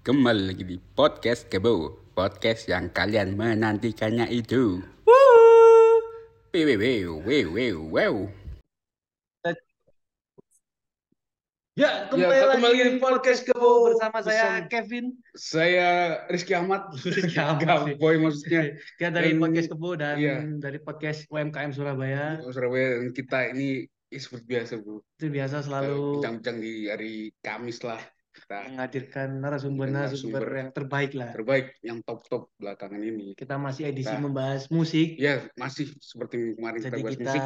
Kembali lagi di podcast Kebo Podcast yang kalian menantikannya itu wew, wew, wew. Ya, Ya, kembali, kembali lagi di di podcast Kebo bersama saya Bersama- Kevin. Saya Rizky Ahmad. Rizky Ahmad. Boy maksudnya. Kita dari Dan- podcast Kebo dan iya. dari podcast UMKM Surabaya. Surabaya dan kita ini ya, seperti biasa bro. Itu biasa selalu Bincang-bincang di hari Kamis lah. Kita menghadirkan narasumber-narasumber Narasumber. yang terbaik lah. terbaik yang top-top belakangan ini. Kita masih edisi Nah. membahas musik. Ya masih seperti kemarin kita Jadi bahas kita musik.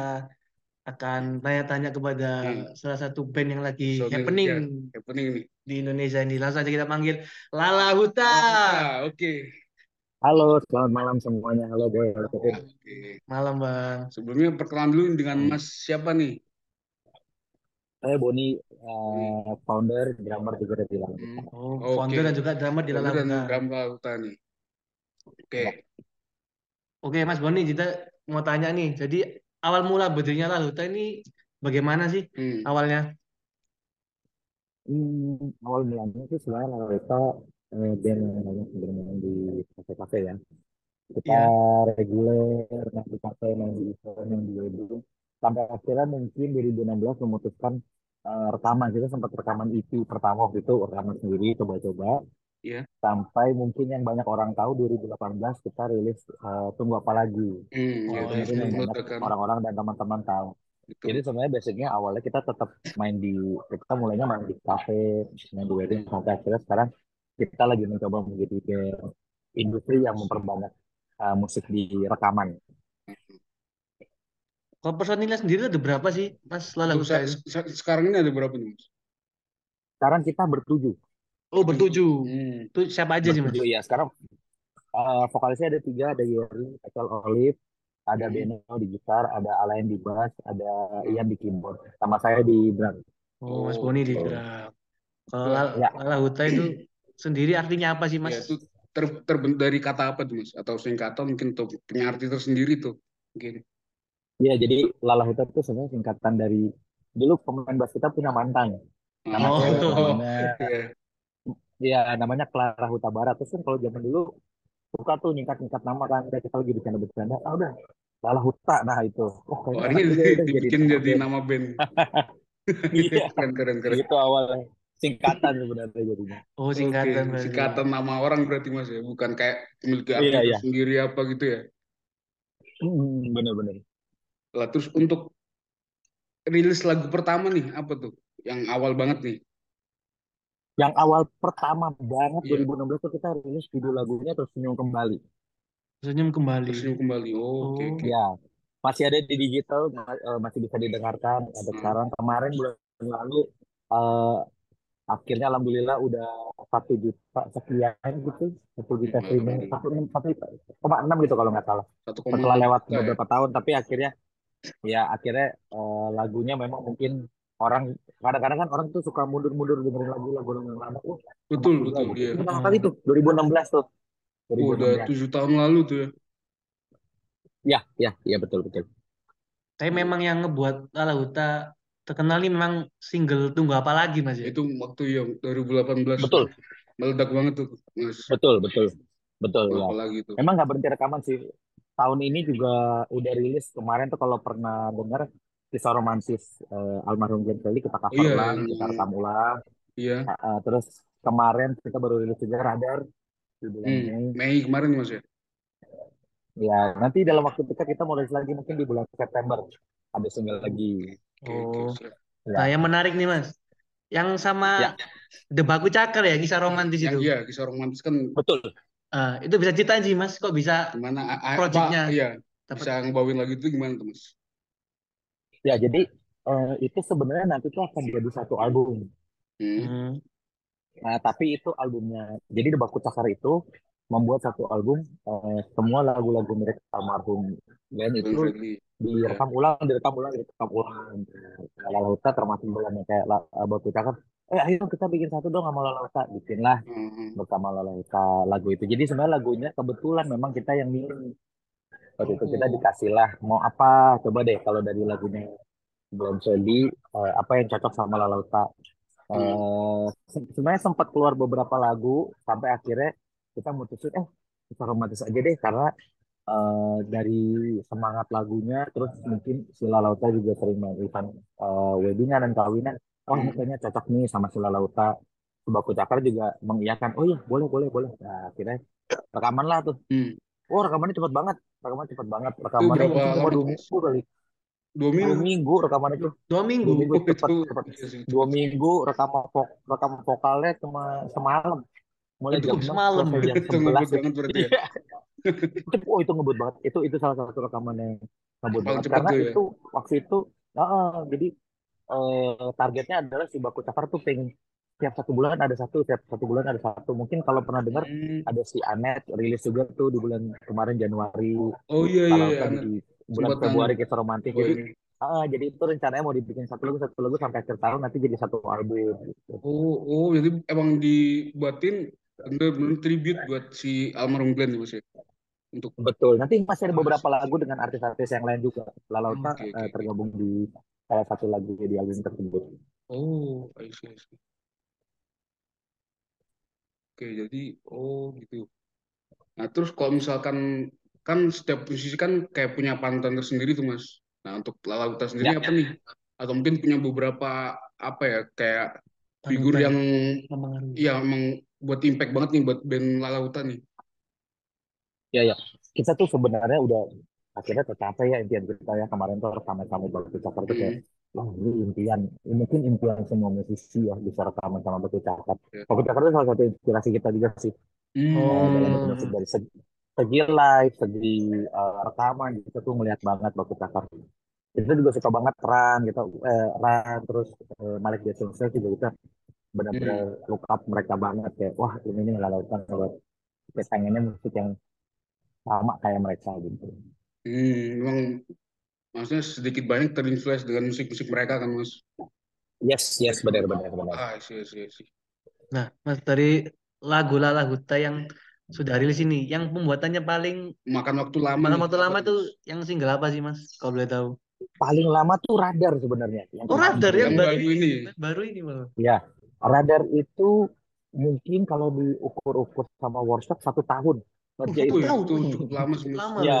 akan tanya-tanya kepada Hmm. salah satu band yang lagi So, happening ya, happening nih. di Indonesia ini. Langsung aja kita panggil Lala Huta. Ah, Oke. Halo, selamat malam semuanya. Halo Boy, halo. Oke. Malam Bang. Sebelumnya perkenalan dulu dengan Mas siapa nih? Saya Boni, eh, founder, drummer juga udah bilang. Hmm. Oh, Oke. founder dan juga drummer di Lala Dan Huta. Ram Lauta nih. Oke. Oke Mas Boni, kita mau tanya nih. Jadi awal mula berdirinya Lala Huta ini bagaimana sih Hmm. awalnya? Hmm, awal mulanya itu sebenarnya Lalita eh, band yang banyak bermain di kafe-kafe ya. Kita Iya. reguler, main di kafe, main di event, main di wedding. Sampai akhirnya mungkin 2016 memutuskan eh, rekaman. Kita sempat rekaman EP pertama waktu itu, rekaman sendiri, coba-coba. Iya. Sampai mungkin yang banyak orang tahu 2018 kita rilis eh, Tunggu Apa Lagi. Ya, Oh, yang banyak meletakkan orang-orang dan teman-teman tahu. gitu. Jadi sebenarnya basicnya awalnya kita tetap main di kita mulainya main di kafe, main di wedding sampai akhirnya sekarang kita lagi mencoba menjadi industri yang memperbanyak uh, musik di rekaman. Kalau personilnya sendiri ada berapa sih Mas Lala Untuk sa- sekarang ini ada berapa nih, Mas? Sekarang kita bertujuh, Oh bertujuh. Hmm. Itu siapa aja sih Mas? bertujuh ya. Sekarang uh, vokalisnya ada tiga, ada Yeri, Rachel Olive, ada Hmm. Beno di gitar, ada Alain di bass, ada Ian di keyboard, sama saya di drum. Oh Mas Oh, Boni di gitu. drum. Kalau Ya. Lala, Ya. Lala Huta itu sendiri artinya apa sih Mas? Ya, itu ter, terbentuk dari kata apa tuh, Mas? Atau singkatan mungkin tuh punya arti tersendiri tuh. Mungkin. Iya, jadi Lala Huta itu sebenarnya singkatan dari dulu pemain bass kita punya mantan. Nama Oh. namanya Iya. Iya, namanya Clara Huta Barat. Terus kan kalau zaman dulu suka tuh nyingkat-nyingkat nama kan. Kayak kita lagi bercanda-bercanda. Ah udah, Lala Huta. Nah itu. Oh, Oh, kayaknya ini dibikin jadi band. nama band. Iya, Keren, keren, keren. itu awalnya. Singkatan sebenarnya jadinya. Oh singkatan berarti. singkatan nama orang berarti Mas ya, bukan kayak memiliki arti Iya, iya. tersendiri apa gitu ya. Hmm, bener-bener. Lah terus untuk rilis lagu pertama nih apa tuh? Yang awal banget nih. Yang awal pertama banget Iya. 2016 tuh kita rilis judul lagunya Tersenyum Kembali. Senyum kembali. Tersenyum kembali. Oh, oke, Oh. oke. Ya, masih ada di digital, eh, masih bisa didengarkan. Ada Hmm. sekarang kemarin bulan lalu eh, akhirnya alhamdulillah udah satu juta sekian gitu, satu juta Hmm, streaming, satu enam satu koma enam gitu kalau nggak salah. Satu koma Setelah lewat juta ya. beberapa tahun, tapi akhirnya ya akhirnya eh, lagunya memang mungkin orang kadang-kadang kan orang tuh suka mundur-mundur dengerin lagu-lagu yang lama. Oh, Betul, enak juga betul, gitu. iya. Itu pertama kali tuh 2016 tuh. Oh, udah 2016. tujuh tahun lalu tuh ya. Ya, ya, ya betul betul. Tapi memang yang ngebuat Lala Huta terkenal ini memang single Tunggu Apa Lagi Mas ya? Itu waktu yang 2018 Betul, meledak banget tuh, Mas. betul, betul, betul ya. Apalagi tuh. Memang nggak berhenti rekaman sih. Tahun ini juga udah rilis kemarin tuh kalau pernah dengar kisah romantis eh, almarhum Glenn Fredly kita cover Iya, ulang, yang- kita rekam ulang. Iya. Uh, uh, terus kemarin kita baru rilis juga Radar di bulan Hmm. Mei. Mei kemarin Mas ya. Ya nanti dalam waktu dekat kita mau rilis lagi mungkin di bulan September ada single lagi. Oh. siap. Ya. Nah yang menarik nih Mas. Yang sama Ya. Debaku Cakar ya kisah romantis Yang itu. iya, kisah romantis kan Betul. Ah, itu bisa ceritain sih Mas, kok bisa gimana Projectnya iya dapat bisa ngebawain lagi itu gimana tuh Mas? Ya jadi eh, itu sebenarnya nanti tuh akan jadi satu album. Hmm. Hmm. Nah tapi itu albumnya. Jadi Debaku Cakar itu membuat satu album eh, semua lagu-lagu milik almarhum Glenn Glenn itu direkam ulang, direkam ulang, direkam ulang. Lala Huta termasuk bulannya kayak La- Batu Cakar. Eh ayo kita bikin satu dong sama Lala Huta. Bikinlah Hmm. bersama Lala Huta lagu itu. Jadi sebenarnya lagunya kebetulan memang kita yang milih. Waktu itu kita Oh. dikasih lah mau apa coba deh kalau dari lagunya Glenn Fredly eh, apa yang cocok sama Lala Huta. eh se- sebenarnya sempat keluar beberapa lagu sampai akhirnya kita mutusin eh kita romantis aja deh karena eh, dari semangat lagunya terus mungkin Sila Lauta juga sering main event eh, weddingan dan kawinan oh kayaknya cocok nih sama Sila Lauta. Sebaku Cakar juga mengiyakan oh iya boleh boleh boleh. Nah, akhirnya rekaman lah tuh. Hmm. oh rekamannya cepet banget rekamannya cepet banget. Itu rekamannya berapa mungkin cuma dua minggu kali. Dua dua minggu. minggu rekamannya tuh. Dua dua minggu. minggu Oh, cepet itu cepet. iya dua cepet. Sih. minggu rekaman vok rekaman vokalnya cuma semalam. Mulai Waduh, jam 6 semalam jam Itu ngebut 11 banget berarti ya. iya. Itu oh itu ngebut banget. Itu itu salah satu rekaman yang ngebut banget. cepat karena ya. itu waktu itu ah, jadi eh, targetnya adalah si Baku Cakar tuh pengen tiap satu bulan ada satu tiap satu bulan ada satu mungkin kalau pernah dengar Hmm. ada si Anet rilis juga tuh di bulan kemarin Januari Oh iya iya iya. di bulan Sempat nanya. Februari kita romantis Oh jadi ah, jadi itu rencananya mau dibikin satu lagu satu lagu sampai akhir tahun nanti jadi satu album gitu. Oh oh jadi emang dibuatin bener-bener tribute buat si almarhum Glenn ya Mas ya. Untuk Betul. Nanti masih ada beberapa lagu dengan artis-artis yang lain juga. Lalauta oke oke eh, tergabung di salah satu lagu di album tersebut. Oh, I see, I see. Oke, jadi oh gitu. Nah, terus kalau misalkan kan setiap musisi kan kayak punya panutan tersendiri tuh Mas. Nah, untuk Lala Uta sendiri Ya, apa nih? Atau mungkin punya beberapa apa ya kayak figur yang mempengaruhi. ya emang buat impact banget nih buat band Lala Uta nih. ya, ya. Kita tuh sebenarnya udah akhirnya tercapai ya impian kita ya kemarin tuh rekaman sama Batu Cakar tuh kayak wah ini impian ini mungkin impian semua musisi ya bisa rekaman sama Batu Cakar. ya. Batu Cakar itu salah satu inspirasi kita juga sih Hmm, Oh, dari segi, segi live, segi eh, rekaman kita tuh melihat banget Batu Cakar. Kita juga suka banget Ran gitu, eh, Ran terus eh, Malik Jason juga kita benar-benar hmm, look up mereka banget kayak wah ini nih lautan kalau kayak pengennya musik yang sama kayak mereka gitu. Hmm. Memang maksudnya sedikit banyak terinfluence dengan musik-musik mereka kan Mas. Yes, yes, benar, benar, benar. Ah, sih, sih, sih. nah, Mas dari lagu Lala Huta yang sudah rilis ini, yang pembuatannya paling Makan waktu lama malam nih. waktu lama tuh Mas? yang single apa sih Mas? Kalau boleh tahu. Paling lama tuh Radar sebenarnya yang Oh, Radar yang Yang baru baru ini, ini. baru ini malah. Ya, Radar itu mungkin kalau diukur-ukur sama workshop satu tahun Oh, ngerjain. satu Wih, tahun. itu cukup lama sih Cukup Mas. lama Ya.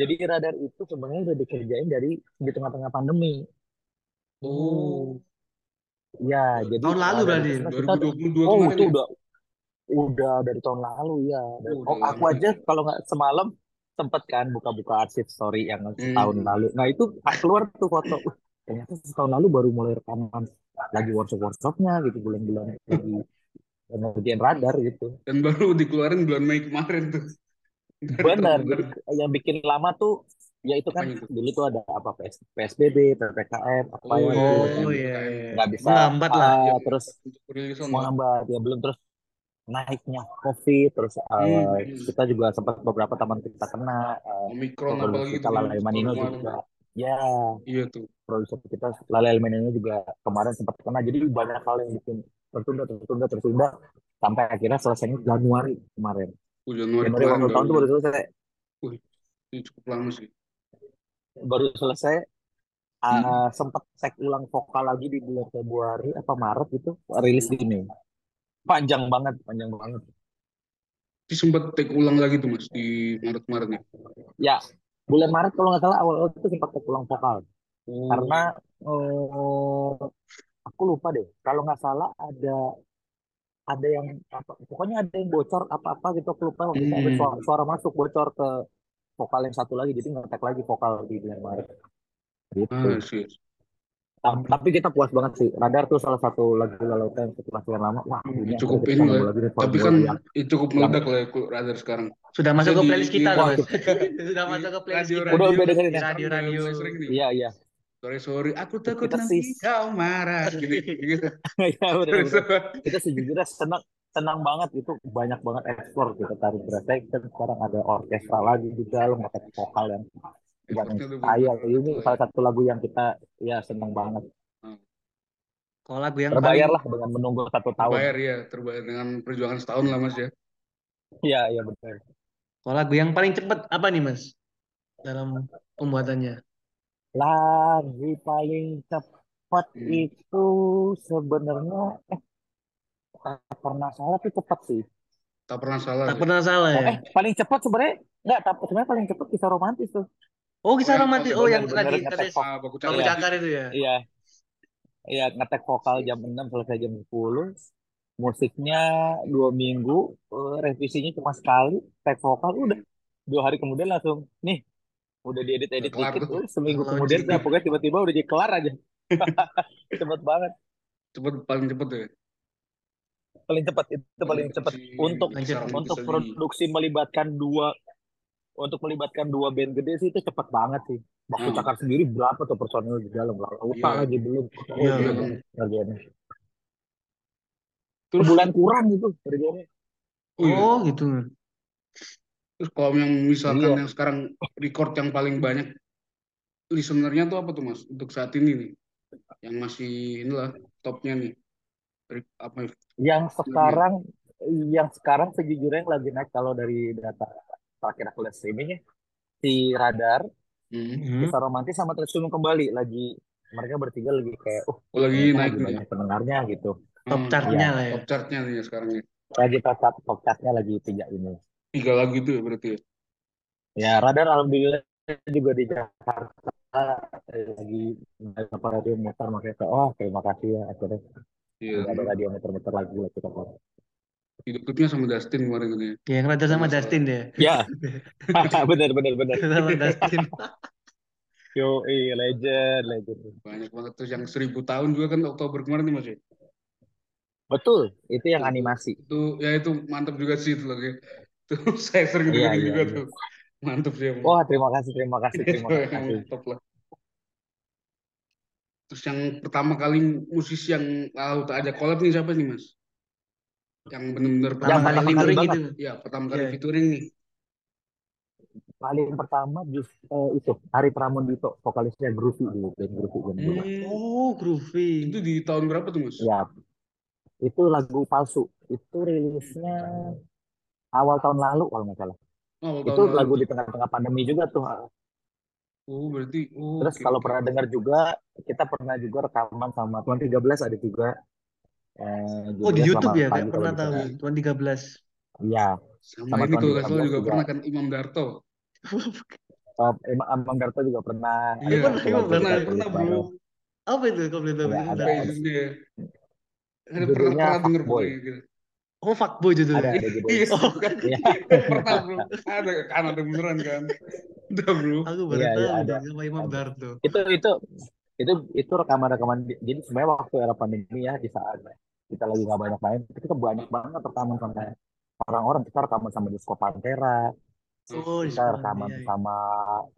Jadi Radar itu sebenarnya udah dikerjain dari di tengah-tengah pandemi. Oh, Ya, jadi Tahun lalu berarti. sebenarnya kita 2022 oh itu ya? udah udah dari tahun lalu ya. Oh, oh aku lama. aja kalau nggak semalam sempet kan buka-buka arsip story yang setahun Hmm. lalu. Nah itu pas keluar tuh foto. Ternyata setahun lalu baru mulai rekaman lagi workshop-workshopnya gitu bulan-bulan lagi ngerjain radar gitu. Dan baru dikeluarin bulan Mei kemarin tuh. Benar. Jadi yang bikin lama tuh ya itu kan tuh? dulu tuh ada apa PS, PSBB, PPKM, apa Oh ya iya, itu Oh yang iya, PPKM. iya. nggak bisa Menghambat lah. ah, Ya, terus menghambat ya belum terus naiknya COVID terus eh, hmm. kita juga sempat beberapa teman kita kena eh, Omikron apalagi kita Lalai Manino juga ya Iya tuh. produser kita Lalai Manino juga kemarin sempat kena jadi banyak hal yang bikin tertunda tertunda tertunda sampai akhirnya selesainya Januari kemarin Oh, Januari kemarin tahun tuh baru. selesai Wih, ini cukup lama sih. baru selesai Hmm. eh, sempat cek ulang vokal lagi di bulan Februari apa Maret gitu rilis di Mei panjang banget panjang banget Jadi sempat take ulang lagi tuh Mas di Maret kemarin ya. ya bulan Maret kalau nggak salah awal-awal itu sempat cek ulang vokal Oh. karena eh, aku lupa deh kalau nggak salah ada ada yang apa pokoknya ada yang bocor apa-apa gitu aku lupa waktu itu ada suara, Hmm. suara masuk bocor ke vokal yang satu lagi jadi ngetek lagi vokal di bulan Maret gitu sih. Tam- tapi kita puas banget sih Radar tuh salah satu lagu Lalauta yang setelah sekian lama wah Hmm, ini cukup akhirnya ini kita lah. Tapi kan yang itu cukup yang meledak lah ya radar sekarang. Sudah masuk ke playlist kita loh, Sudah masuk ke playlist kita. udah udah dengerin ya udah mulai radio-radio. sering nih. iya iya Sorry sorry, aku takut kita nanti sih kau marah. Gini, gitu. ya benar benar kita sejujurnya senang senang banget itu banyak banget explore kita tarik berasa kita sekarang ada orkestra lagi di dalam ada vokal yang yang bener-bener ini betul salah satu lagu yang kita ya senang banget Hmm. Kalau lagu yang terbayar paling lah dengan menunggu satu tahun Terbayar ya, terbayar dengan perjuangan setahun lah Mas ya. iya iya benar kalau lagu yang paling cepat apa nih, Mas? Dalam pembuatannya. Lagu paling cepat Hmm. itu sebenarnya eh tak pernah salah tuh cepat sih. Tak pernah salah Tak ya. pernah salah ya. eh paling cepat sebenarnya nggak, tapi sebenarnya paling cepat kisah romantis tuh. Oh, kisah Oh, yang- romantis. oh, Oh, yang bener-bener tadi tadi baku Iya. Cakar itu ya. Iya, iya ngetek vokal jam 6 selesai jam 10. Musiknya dua minggu, eh, revisinya cuma sekali, tag vokal udah. Dua hari kemudian langsung, nih udah diedit-edit Udah kelar dikit, tuh. seminggu Launching. kemudian udah pokoknya tiba-tiba udah jadi kelar aja. Cepet banget, Cepet paling cepet ya. paling cepat itu paling cepat Si untuk untuk produksi melibatkan dua untuk melibatkan dua band gede sih itu cepet banget sih. Waktu Hmm. cakar sendiri berapa tuh personil di dalam lah. Lupa Iya. lagi belum. Oh, Iya, iya. ngerjainnya. Terus Sebulan kurang gitu kerjanya. oh iya. Oh, gitu. Terus kalau yang misalkan Iya. yang sekarang record yang paling banyak listenernya tuh apa tuh Mas untuk saat ini nih? Yang masih inilah topnya nih. Apa ya? Yang sekarang yang sekarang sejujurnya yang lagi naik kalau dari data terakhir aku lihat streamingnya si Radar, Hmm. Hmm. Kisah Romantis sama Tersenyum Kembali lagi mereka bertiga lagi kayak oh Oh lagi naik lagi nih. banyak pendengarnya gitu. Top Hmm. chartnya Iya. lah ya. Top chartnya nih ya sekarang ya. Lagi top chart top chartnya lagi tiga ini. Tiga lagu itu ya berarti ya. Ya Radar alhamdulillah juga di Jakarta eh, lagi beberapa radio muter makanya kayak oh terima kasih ya akhirnya Iya. ada radio muter-muter lagi lah kita Hidup klipnya sama Dustin kemarin kan ya. Ya, yang Raja sama. Dustin ya. Ya, bener bener bener. Sama Dustin. Yo, iya legend, legend. Banyak banget terus yang seribu tahun juga kan Oktober kemarin nih Mas ya. Betul, itu yang animasi. Itu ya itu mantap juga sih itu lagi. Tuh saya sering Iya, dengerin iya, juga iya. tuh. Mantap sih emang. Wah, terima kasih, terima kasih, terima Itu kasih. top lah. Terus yang pertama kali musisi yang lalu tak ada collab nih siapa nih Mas? Yang benar-benar Pertama Yang kali pertama featuring kali gitu. Ya pertama kali Iya. featuring nih. Paling pertama just, eh, itu Hari Pramodito, vokalisnya Groovy dulu, band Groovy dulu. Hmm, Oh, groovy. itu di tahun berapa tuh Mas? Ya, itu lagu palsu. Itu rilisnya awal tahun lalu kalau nggak salah. Oh, Itu tahun lalu lagu di tengah-tengah pandemi juga tuh. Oh berarti oh, Terus oke, kalau pernah dengar juga, kita pernah juga rekaman sama Tuan 13 ada juga. Eh, Oh, di YouTube ya, kalau pernah tahu. Tuan 13. Iya, Sama sama ini Tuan kalau nggak salah 13 juga juga. pernah kan Imam Darto. Oh, Emang Abang Darto juga pernah Iya, ada pernah, Imam pernah pernah tulis bro. Apa itu kalau boleh tahu? Ada, Itu ada, pernah pernah denger pokoknya gitu. Oh, fuckboy Ada, judulnya. ada Iya judulnya. Oh, kan. Iya, Pernah bro. Ada kan ada beneran kan. Udah bro. aku baru iya, iya, tahu ada, dong sama Imam ada. Darto. Itu, itu, itu, itu rekaman-rekaman. di- Jadi sebenarnya waktu era pandemi ya, di saat kita lagi nggak banyak main, itu kita banyak banget rekaman sama orang-orang. Kita rekaman sama Disco Pantera, Oh, kita rekaman dia. sama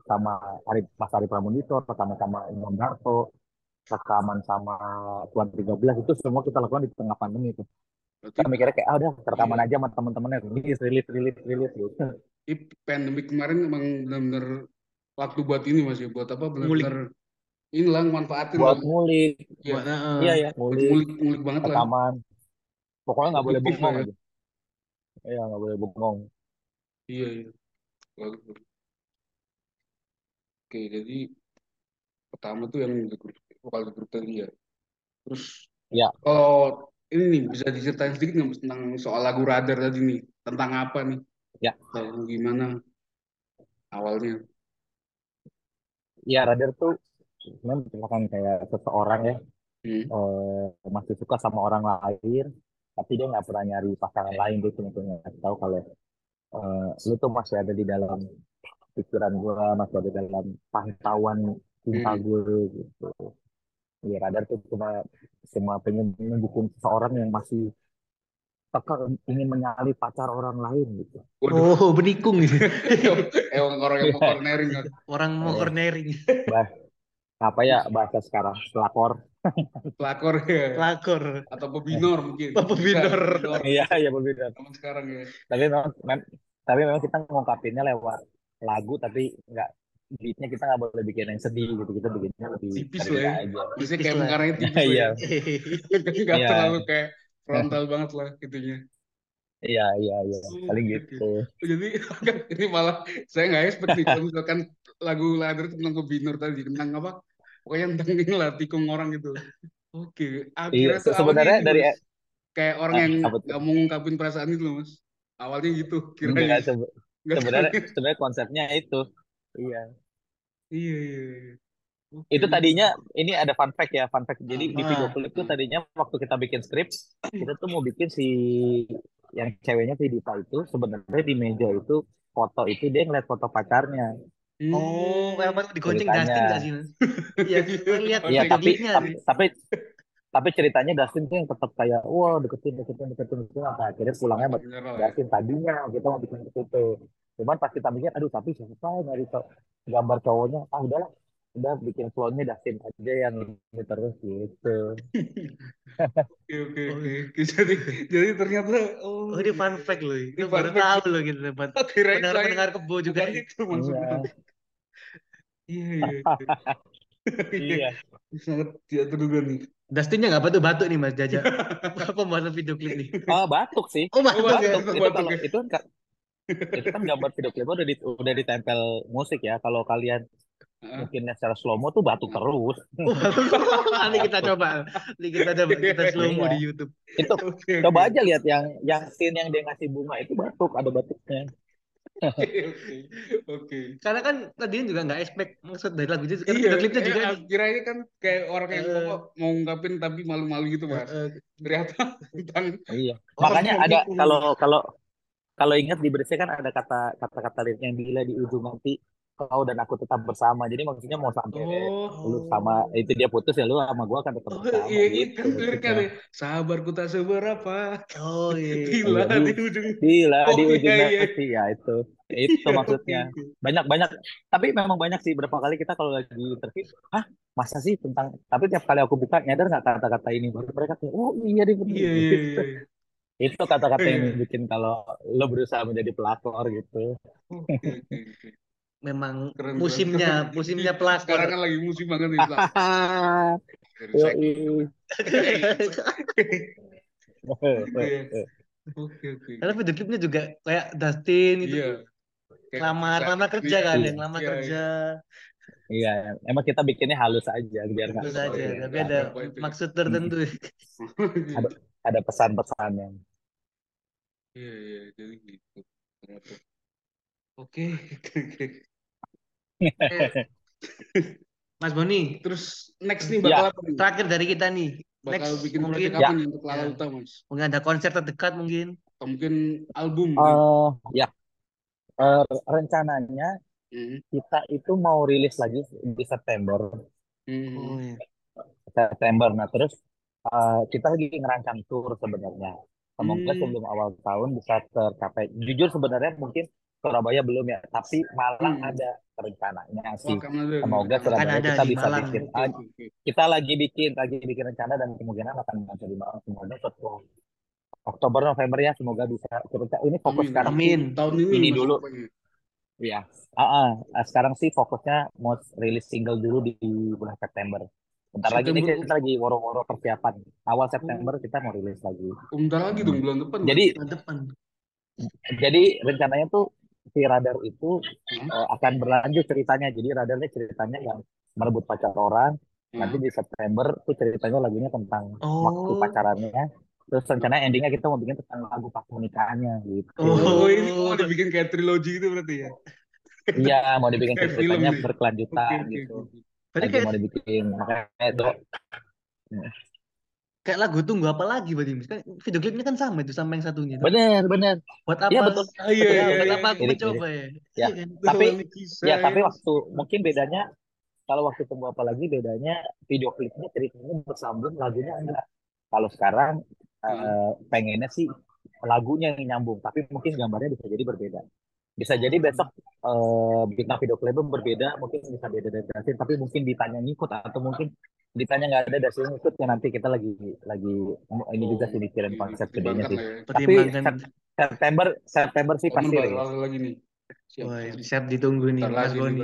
sama Hari, Mas Hari Pramudito, rekaman sama Imam Darto, rekaman sama Tuan 13 itu semua kita lakukan di tengah pandemi itu. Berarti Kita mikirnya kayak ah udah rekaman iya. aja sama teman-temannya rilis rilis rilis rilis gitu. Ini pandemik kemarin emang benar-benar waktu buat ini mas ya. Buat apa? Benar-benar inilah manfaatin Buat lah. ngulik, Iya. Buat, nah, iya ya Buat ngulik, ngulik ngulik banget lah. rekaman. Pokoknya nggak boleh lah bengong ya. aja. Iya nggak boleh bengong. Iya iya. Bagus, bro. Oke jadi pertama tuh yang The Group, vokal The Group tadi ya. Terus Ya, kalau ini nih bisa diceritain sedikit nggak tentang soal lagu Radar tadi nih? Tentang apa nih? ya, Atau gimana awalnya? ya Radar tuh sebenarnya misalkan kayak seseorang ya Hmm. eh, masih suka sama orang lain, tapi dia nggak pernah nyari pasangan lain dia cuma punya tahu kalau eh, lu tuh masih ada di dalam pikiran gue, masih ada dalam pantauan cinta Hmm. gue gitu. Ya Radar tuh cuma cuma pengen nunjukin seseorang yang masih kekeh ingin menyalip pacar orang lain gitu. Waduh, Oh, benikung gitu. emang orang yang Iya, cornering. Orang mau iya. cornering. Bah, apa ya bahasa sekarang pelakor? Pelakor ya. Pelakor. Atau pebinor mungkin. Apa Bisa, binor. pebinor. Iya, iya. Zaman sekarang ya. Tapi memang, mem- tapi memang kita ngungkapinnya lewat lagu, tapi nggak beatnya kita nggak boleh bikin yang sedih gitu. Kita bikinnya lebih Tipis lah ya. aja. Biasanya kayak lah. mengarahnya tipis lah Iya, ya. Nggak iya, terlalu kayak frontal banget lah gitunya. iya, iya, iya. Oh, Paling gitu. Jadi ini malah saya nggak expect nih kalau misalkan lagu Ladder itu tentang pebinor tadi tentang apa pokoknya tentang ini lah tikung orang gitu oke Iya, akhirnya awalnya sebenarnya dari kayak orang ah, yang nggak mau ngungkapin perasaan itu loh mas awalnya gitu nggak sebenarnya sebenarnya konsepnya itu. Iya. iya iya iya. oke Itu oke. tadinya ini ada fun fact ya, fun fact. Jadi di video Ah, klip itu Ah. tadinya waktu kita bikin skrip, kita tuh mau bikin si yang ceweknya si Dita itu sebenarnya di meja itu foto itu dia ngeliat foto pacarnya oh, Hmm. emang digonceng Dustin ceritanya. nggak sih mas? Iya, lihat Iya, tapi tapi sih. tapi tapi ceritanya Dustin tuh yang tetap kayak wah deketin deketin deketin deketin sampai akhirnya pulangnya ya Dustin tadinya kita mau bikin itu. Cuman pas kita mikir aduh tapi siapa yang nyari gambar cowoknya. Ah udahlah udah bikin clone-nya Dustin aja yang ini terus gitu. Oke oke Oh, oke jadi jadi ternyata oh oh ini iya. fun fact loh. ini baru fact. tahu loh gitu buat kirain saya pendengar-pendengar kebo juga. bukan itu maksudnya. Iya. Iya iya iya. Iya sangat tidak terduga nih Dustinnya nggak batu-batu nih mas Jaja. Pembuatan video klip nih. ah batuk sih Oh oh batuk batuk ya. batuk batuk itu batuk kalau ya itu kan ka- itu kan gambar video klip udah di, udah ditempel musik ya kalau kalian Heeh. mungkinnya secara slow mo tuh batuk terus Oh, nanti kita coba. Nanti kita coba kita slow mo iya di YouTube. itu oke coba aja lihat yang yang scene yang dia ngasih bunga itu batuk ada batuknya oke oke. Oke Karena kan tadi juga nggak expect maksud dari lagu itu. Kan iya video klipnya juga eh, nih. kiranya kan kayak orang yang Eh, mau mau ngungkapin tapi malu-malu gitu eh, mas. Eh, ternyata tentang iya. Makanya ada nikung kalau kalau kalau ingat di Bersih kan ada kata kata-kata lirik yang bila di ujung nanti kau dan aku tetap bersama. Jadi maksudnya mau sampai oh. lu sama itu dia putus ya lu sama gua akan tetap oh bersama iya iya gitu kan liriknya maksudnya. Nih sabarku tak seberapa. Oh iya. bila iya di di ujung. Bila oh di iya ujung iya. nanti ya itu. Itu iya maksudnya. oke. Banyak banyak. Tapi memang banyak sih berapa kali kita kalau lagi interview ah masa sih tentang tapi tiap kali aku buka nyadar nggak kata-kata ini? Baru mereka kayak oh iya bener. Iya iya gitu iya. Itu kata-kata yang iya. bikin kalau lo berusaha menjadi pelakor gitu Memang keren musimnya keren. musimnya sekarang pelakor. kan lagi musim banget nih oke oke oke. Karena video klipnya juga kayak Dustin itu. Iya. Lamar bisa lamar kerja iya kan Iya, yang lamar iya. kerja. Iya, emang kita bikinnya halus aja biar halus aja ya, tapi ada ya? maksud tertentu. Ada ada pesan-pesannya. iya iya jadi gitu. Oke. Oke oke Mas Boni terus next nih Ya, bakal apa nih terakhir dari kita nih bakal next bikin mungkin ya, apa nih untuk ya Lala Uta mas mungkin ada konser terdekat mungkin atau mungkin album mungkin eh ya, eh, rencananya hmm. kita itu mau rilis lagi di September. Hmm. oh iya September. Nah, terus eh, kita lagi ngerancang tour sebenarnya. Semoga Hmm. sebelum awal tahun bisa tercapai. Jujur sebenarnya mungkin Surabaya belum ya, tapi Malang Hmm. ada rencananya Wah, sih. Semoga akan Surabaya ada kita di bisa Malang bikin. oke kita lagi bikin, lagi bikin rencana dan kemungkinan akan ada di Malang. Semoga setelah Oktober November ya, semoga bisa. Kita ini fokus amin sekarang amin tahun ini ini dulu. Iya. Ah, ah. Ah, sekarang sih fokusnya mau rilis single dulu di bulan September. Bentar lagi nih kita lagi woro-woro persiapan. Awal oh, September kita mau rilis lagi. oh, bentar lagi dong Hmm. bulan depan Jadi bulan depan jadi rencananya tuh si Radar itu Hah? eh, akan berlanjut ceritanya. Jadi Radarnya ceritanya yang merebut pacar orang. Nanti Hah? di September tuh ceritanya lagunya tentang waktu oh pacarannya. Terus rencana endingnya kita mau bikin tentang lagu pas pernikahannya gitu. oh ini mau oh dibikin kayak trilogi gitu berarti ya Iya, mau dibikin kayak ceritanya oke berkelanjutan oke gitu. Lagi kayak mau dibikin makanya itu kayak lagu tunggu apa lagi berarti kan video klipnya kan sama itu sama yang satunya tuh. Bener bener. Buat iya apa? betul. Ah iya betul. iya buat iya. Apa aku iya mencoba ya? Ya iya kan? tapi ya tapi ya waktu mungkin bedanya kalau waktu tunggu apa lagi bedanya video klipnya ceritanya bersambung lagunya enggak. Kalau sekarang Hah? eh, pengennya sih lagunya yang nyambung tapi mungkin gambarnya bisa jadi berbeda bisa jadi oh besok eh, bintang video klipnya berbeda mungkin bisa beda dari Dasin tapi mungkin ditanya ngikut atau mungkin ditanya nggak ada Dasin ngikut ya nanti kita lagi lagi ini juga oh sih mikirin oke konsep gedenya sih. ya. Tapi Sep- September September sih September pasti. ada lagi nih. Siap. Ditunggu nih Mas lagi Boni.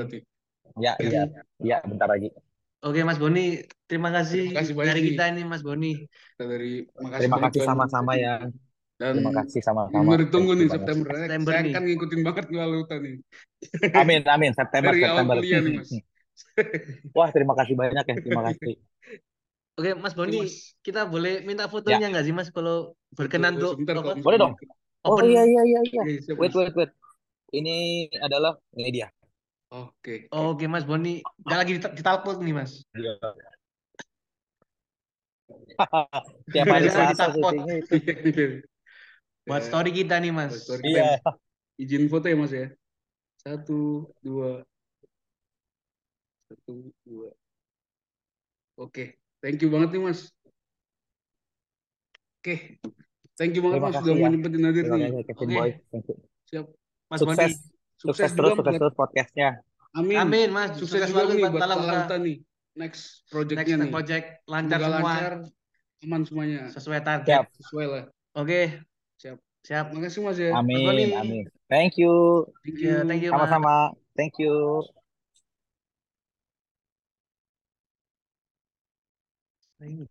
ya iya iya bentar lagi. Oke Mas Boni terima kasih terima kasih dari kita ini Mas Boni. Dari terima kasih sama-sama ya dan terima kasih sama-sama thank nih September saya, September saya nih akan ngikutin banget Lala Uta nih amin amin September dari awal September kuliah nih mas Wah, terima kasih banyak ya. Terima kasih. Oke, Mas Boni, Mas. kita boleh minta fotonya nggak sih, Mas, kalau berkenan untuk. Boleh dong. Oh Open. iya iya iya iya. Wait wait wait. Ini adalah ini dia. Oke. Oh, Oke, Mas Boni, nggak lagi di, di talpot nih, Mas. Iya. Tiap hari Selasa syutingnya itu. Buat Ya, story kita nih, Mas. buat story. Iya. Izin foto ya Mas ya. Satu, dua. Satu, dua. Oke. Thank you banget nih Mas. Oke. Thank you banget Terima Mas sudah ya. mau nyempetin hadir Terima nih. Oke. You. Siap. Mas Sukses. Boni. Sukses Sukses terus, sukses terus podcastnya. Amin. Amin, Mas. Sukses Sukses juga selalu nih buat. Talahuta nih. Next Next projectnya nih. project lancar Semoga semua. lancar, aman semuanya. Sesuai target. Siap. Sesuai lah. Oke. Siap. Siap. Makasih Mas ya. Amin, amin. Thank you. Thank you. thank you, Mas. Sama-sama. Thank you. Ini.